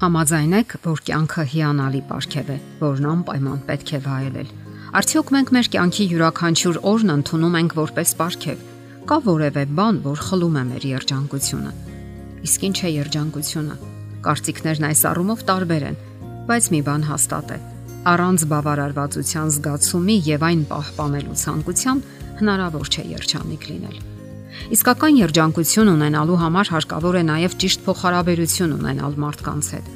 Համաձայնեք, որ կյանքը հիանալի պարգև է, որն անպայման պետք է վայելել։ Արդյոք մենք մեր կյանքի յուրաքանչյուր օրն ընդունում ենք որպես պարգև։ Կա որևէ բան, որ խլում է մեր երջանկությունը։ Իսկ ինչ է երջանկությունը։ Կարծիքներն այս առումով տարբեր են, բայց մի բան հաստատ է։ Առանց բավարարվածության զգացումի եւ այն պահպանելու ցանկության հնարավոր չէ երջանիկ լինել։ Իսկական երջանկություն ունենալու համար հարկավոր է նաև ճիշտ փոխհարաբերություն ունենալ մարդկանց հետ։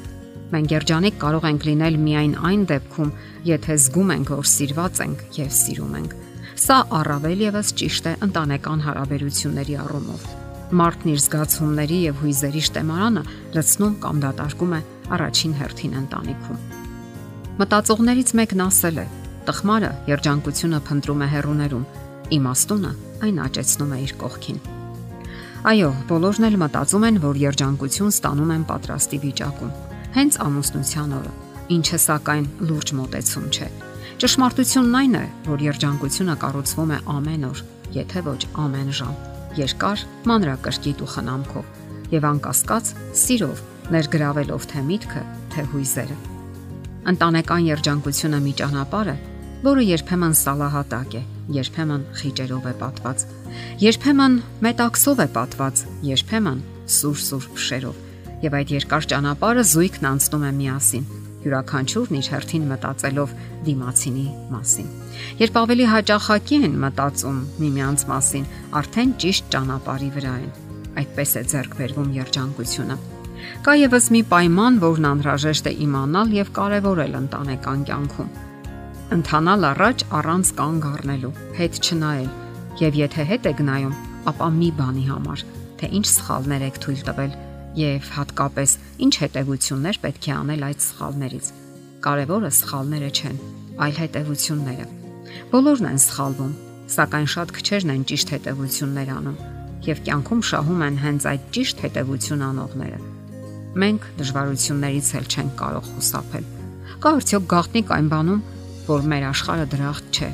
Մենք երջանիկ կարող ենք լինել միայն այն դեպքում, եթե զգում ենք, որ սիրված ենք եւ սիրում ենք։ Սա առավել եւս ճիշտ է ընտանեկան հարաբերությունների առումով։ Մարդն իր զգացումների եւ հույզերի շտեմարանը լցնում կամ դատարկում է առաջին հերթին ընտանիքում։ Մտածողներից մեկն ասել է. «Տխմարը երջանկությունը փնտրում է հերուներում, իմաստունը այն աճեցնում է իր կողքին։ Այո, բոլորն էլ մտածում են, որ երջանկություն ստանում են պատրաստի վիճակում, հենց ամուսնության օրը, ինչը սակայն լուրջ մտածում չէ։ Ճշմարտությունն այն է, որ երջանկությունը կառուցվում է ամեն օր, եթե ոչ ամեն ժամ, երկար, մանրակրկիտ ու խնամքով եւ անկասկած սիրով, ներգրավելով թե միտքը, թե հույզերը։ Ընտանեկան երջանկությունը մի ճանապարհ է, որը երբեմն սալահատակ է, երբեմն խիճերով է պատված, երբեմն մետաքսով է պատված, երբեմն սուր-սուր փշերով։ Եվ այդ երկար ճանապարհը զույգն անցնում է միասին, յուրաքանչյուրն իր հերթին մտածելով դիմացինի մասին։ Երբ ավելի հաճախակի են մտածում միմյանց մասին, արդեն ճիշտ ճանապարհի վրա են։ Այդպես է ձեռք բերվում երջանկությունը։ Կա եւս մի պայման, որն անհրաժեշտ է իմանալ եւ կարեւորել ընտանեկան կյանքում ընթանալ առաջ առանց կանգ առնելու, հետ չնայել։ Եվ եթե հետ եք նայում, ապա մի բանի համար, թե ինչ սխալներ եք թույլ տվել եւ հատկապես ինչ հետեւություններ պետք է անել այդ սխալներից։ Կարևորը սխալները չեն, այլ հետեւությունները։ Բոլորն են սխալվում, սակայն շատ քչերն են ճիշտ հետեւություններ անում եւ կյանքում շահում են հենց այդ ճիշտ հետեւություն անողները։ Մենք դժվարություններից էլ չենք կարող խուսափել։ Կա արդյոք գաղտնիք այն բանում, որ մեր աշխարհը դրախտ չէ։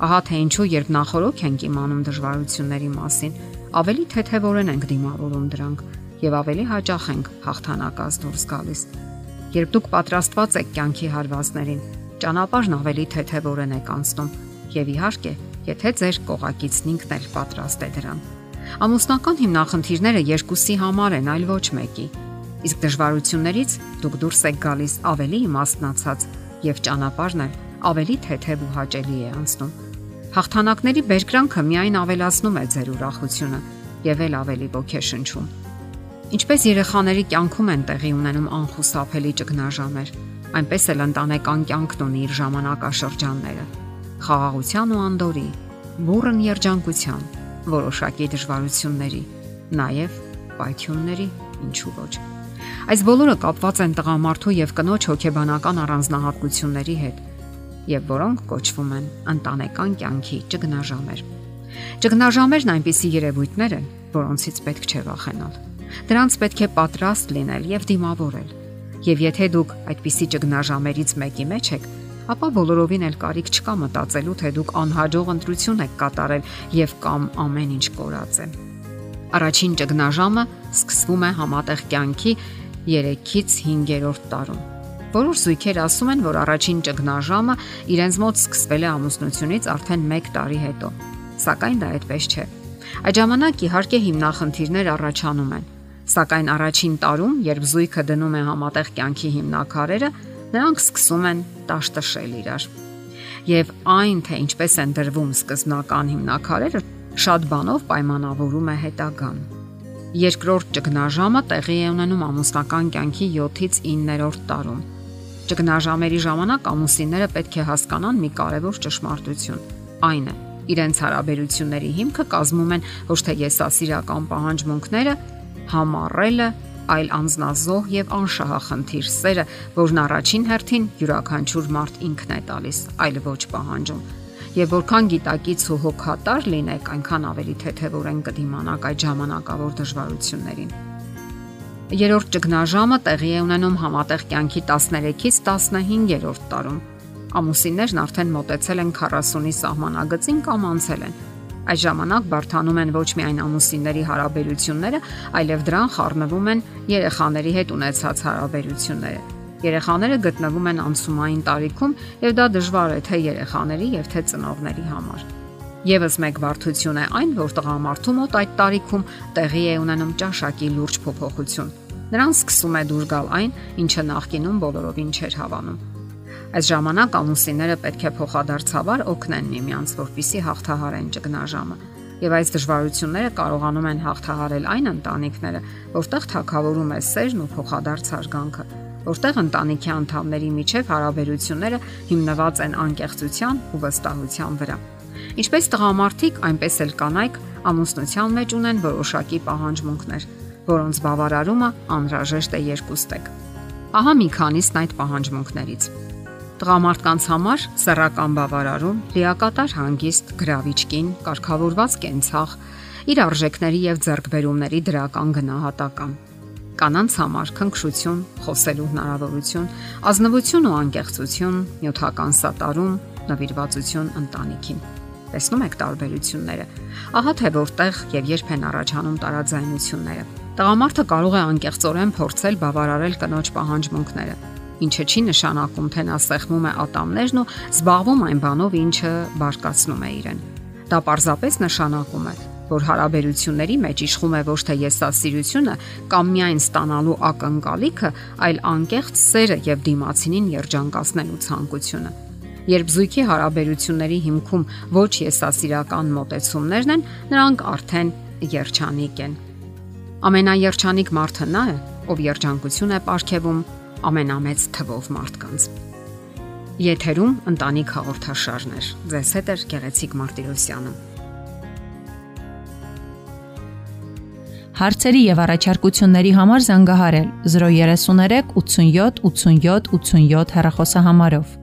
Ահա թե ինչու երբ նախորոք ենք իմանում դժվարությունների մասին, ավելի թեթևորեն ենք դիմավորում դրանք եւ ավելի հաճախ ենք հաղթանակած դուրս գալիս։ Երբ դուք պատրաստված եք կյանքի հարվածներին, ճանապարհն ավելի թեթևորեն եք անցնում եւ իհարկե, եթե ձեր կողակիցն ինքն էլ պատրաստ է դրան։ Ամուսնական հիմնախնդիրները երկուսի համար են, այլ ոչ մեկի։ Իսկ դժվարություններից դուք դուրս եք գալիս ավելի իմաստնացած եւ ճանապարհն էլ ավելի թեթև ու հաճելի է անցնում։ Հաղթանակների բերկրանքը միայն ավելացնում է ձեր ուրախությունը եւ ել ավելի ոգեշնչում։ Ինչպես երեխաների կյանքում են տեղի ունենում անխուսափելի ճգնաժամեր, այնպես էլ ընտանեկան կյանքն ունի իր ժամանակաշրջանները։ Խաղաղության ու անդորի, բուրըն երջանկության, որոշակի դժվարությունների, նաև պայթյունների, ինչու ոչ։ Այս բոլորը կապված են տղամարդու եւ կնոջ հոգեբանական առանձնահատկությունների հետ եւ որոնք կոչվում են ընտանեկան կյանքի ճգնաժամեր։ Ճգնաժամերն այնպիսի երևույթներ են, որոնցից պետք չէ վախենալ։ Դրանց պետք է պատրաստ լինել եւ դիմավորել։ Եվ եթե դուք այդպիսի ճգնաժամերից մեկի մեջ եք, ապա բոլորովին էլ կարիք չկա մտածելու, թե դուք անհաջող ընտրություն եք կատարել եւ կամ ամեն ինչ կորած է։ Առաջին ճգնաժամը սկսվում է համատեղ կյանքի 3-ից 5-րդ տարում Որոշ զույգեր ասում են, որ առաջին ճգնաժամը իրենց մոտ սկսվել է ամուսնությունից արդեն 1 տարի հետո։ Սակայն դա այդպես չէ։ Այդ ժամանակ իհարկե հիմնախնդիրներ առաջանում են։ Սակայն առաջին տարում, երբ զույգը դնում է համատեղ կյանքի հիմնակարերը, նրանք սկսում են տաշտշել իրար։ Եվ այն, թե ինչպես են դրվում սկզբնական հիմնակարերը, շատ բանով պայմանավորում է հետագան։ Երկրորդ ճգնաժամը տեղի է ունենում ամուսնական կյանքի 7-ից 9-րդ տարում Ճգնաժամերի ժամանակ ամուսինները պետք է հասկանան մի կարևոր ճշմարտություն։ Այն է, իրենց հարաբերությունների հիմքը կազմում են ոչ թե եսասիրական պահանջմունքները, համառելը, այլ անznազող եւ անշահախնդիր սերը, որն առաջին հերթին յուրաքանչյուր մարդ ինքն է տալիս, այլ ոչ պահանջում։ Եվ որքան գիտակից ու հոգատար լինեք, այնքան ավելի թեթևորեն կդիմանաք այդ ժամանակավոր դժվարություններին։ Երորդ ճգնաժամը տեղի է ունենում համատեղ կյանքի 13-ից 15-րդ տարում։ Ամուսիններն արդեն մոտեցել են 40-ի սահմանագծին կամ անցել են։ Այս ժամանակ բարթանում են ոչ միայն ամուսինների հարաբերությունները, այլև դրան խառնվում են երեխաների հետ ունեցած հարաբերությունները։ Երեխաները գտնվում են անցումային տարիքում եւ դա դժվար է թե երեխաների եւ թե ծնողների համար։ Եվս մեկ բարդություն է այն, որ տղամարդու մոտ այդ տարիքում տեղի է ունենում ճաշակի լուրջ փոփոխություն։ Նրան սկսում է դուր գալ այն, ինչը նախկինում բոլորովին չէր հավանում։ Այս ժամանակ ամուսինները պետք է փոխադարձաբար օգնեն միմյանց, որպիսի հաղթահարեն ճգնաժամը։ Եվ այս դժվարությունները կարողանում են հաղթահարել այն ընտանիքները, որտեղ թակավորում է սերն ու փոխադարձ հարգանքը, որտեղ ընտանիքի անդամների միջև հարաբերությունները հիմնված են անկեղծության ու վստահության վրա։ Ինչպես տղամարդիկ, այնպես էլ կանայք ամուսնության մեջ ունեն որոշակի պահանջմունքներ, որոնց բավարարումը անհրաժեշտ է երկուստեք։ Ահա մի քանիսն այդ պահանջմունքներից։ Տղամարդկանց համար սեռական բավարարում, լիակատար հանգիստ, գրավիչքին, կարգավորված կենցաղ, իր արժեքների եւ ձեռքբերումների դրական գնահատական կանանց համար քնքշություն, խոսելու հնարավորություն, ազնվություն ու անկեղծություն, նյութական սատարում, նվիրվածություն ընտանիքին։ Տեսնում եք տարբերությունները։ Ահա թե որտեղ եւ երբ են առաջանում տարաձայնությունները։ Տղամարդը կարող է անկեղծորեն փորձել բավարարել կնոջ պահանջմունքները, ինչը չի նշանակում, թե նա սեղմում է ատամներն ու զբաղվում այն բանով, ինչը բարկացնում է իրեն։ Դա պարզապես նշանակում է, որ հարաբերությունների մեջ իշխում է ոչ թե եսասիրությունը կամ միայն ստանալու ակնկալիքը, այլ անկեղծ սերը եւ դիմացինին երջանկացնելու ցանկությունը։ Երբ զույգի հարաբերությունների հիմքում ոչ եսասիրական մոտեցումներն են, նրանք արդեն երջանիկ են։ Ամենաերջանիկ մարդը նա է, ով երջանկություն է ապարգևում ամենամեծ թվով մարդկանց։ Եթերում ընտանիք հաղորդաշարներ։ Ձեզ հետ է Գեղեցիկ Մարտիրոսյանը։ Հարցերի եւ առաջարկությունների համար զանգահարել 033 87 87 87 հեռախոսահամարով։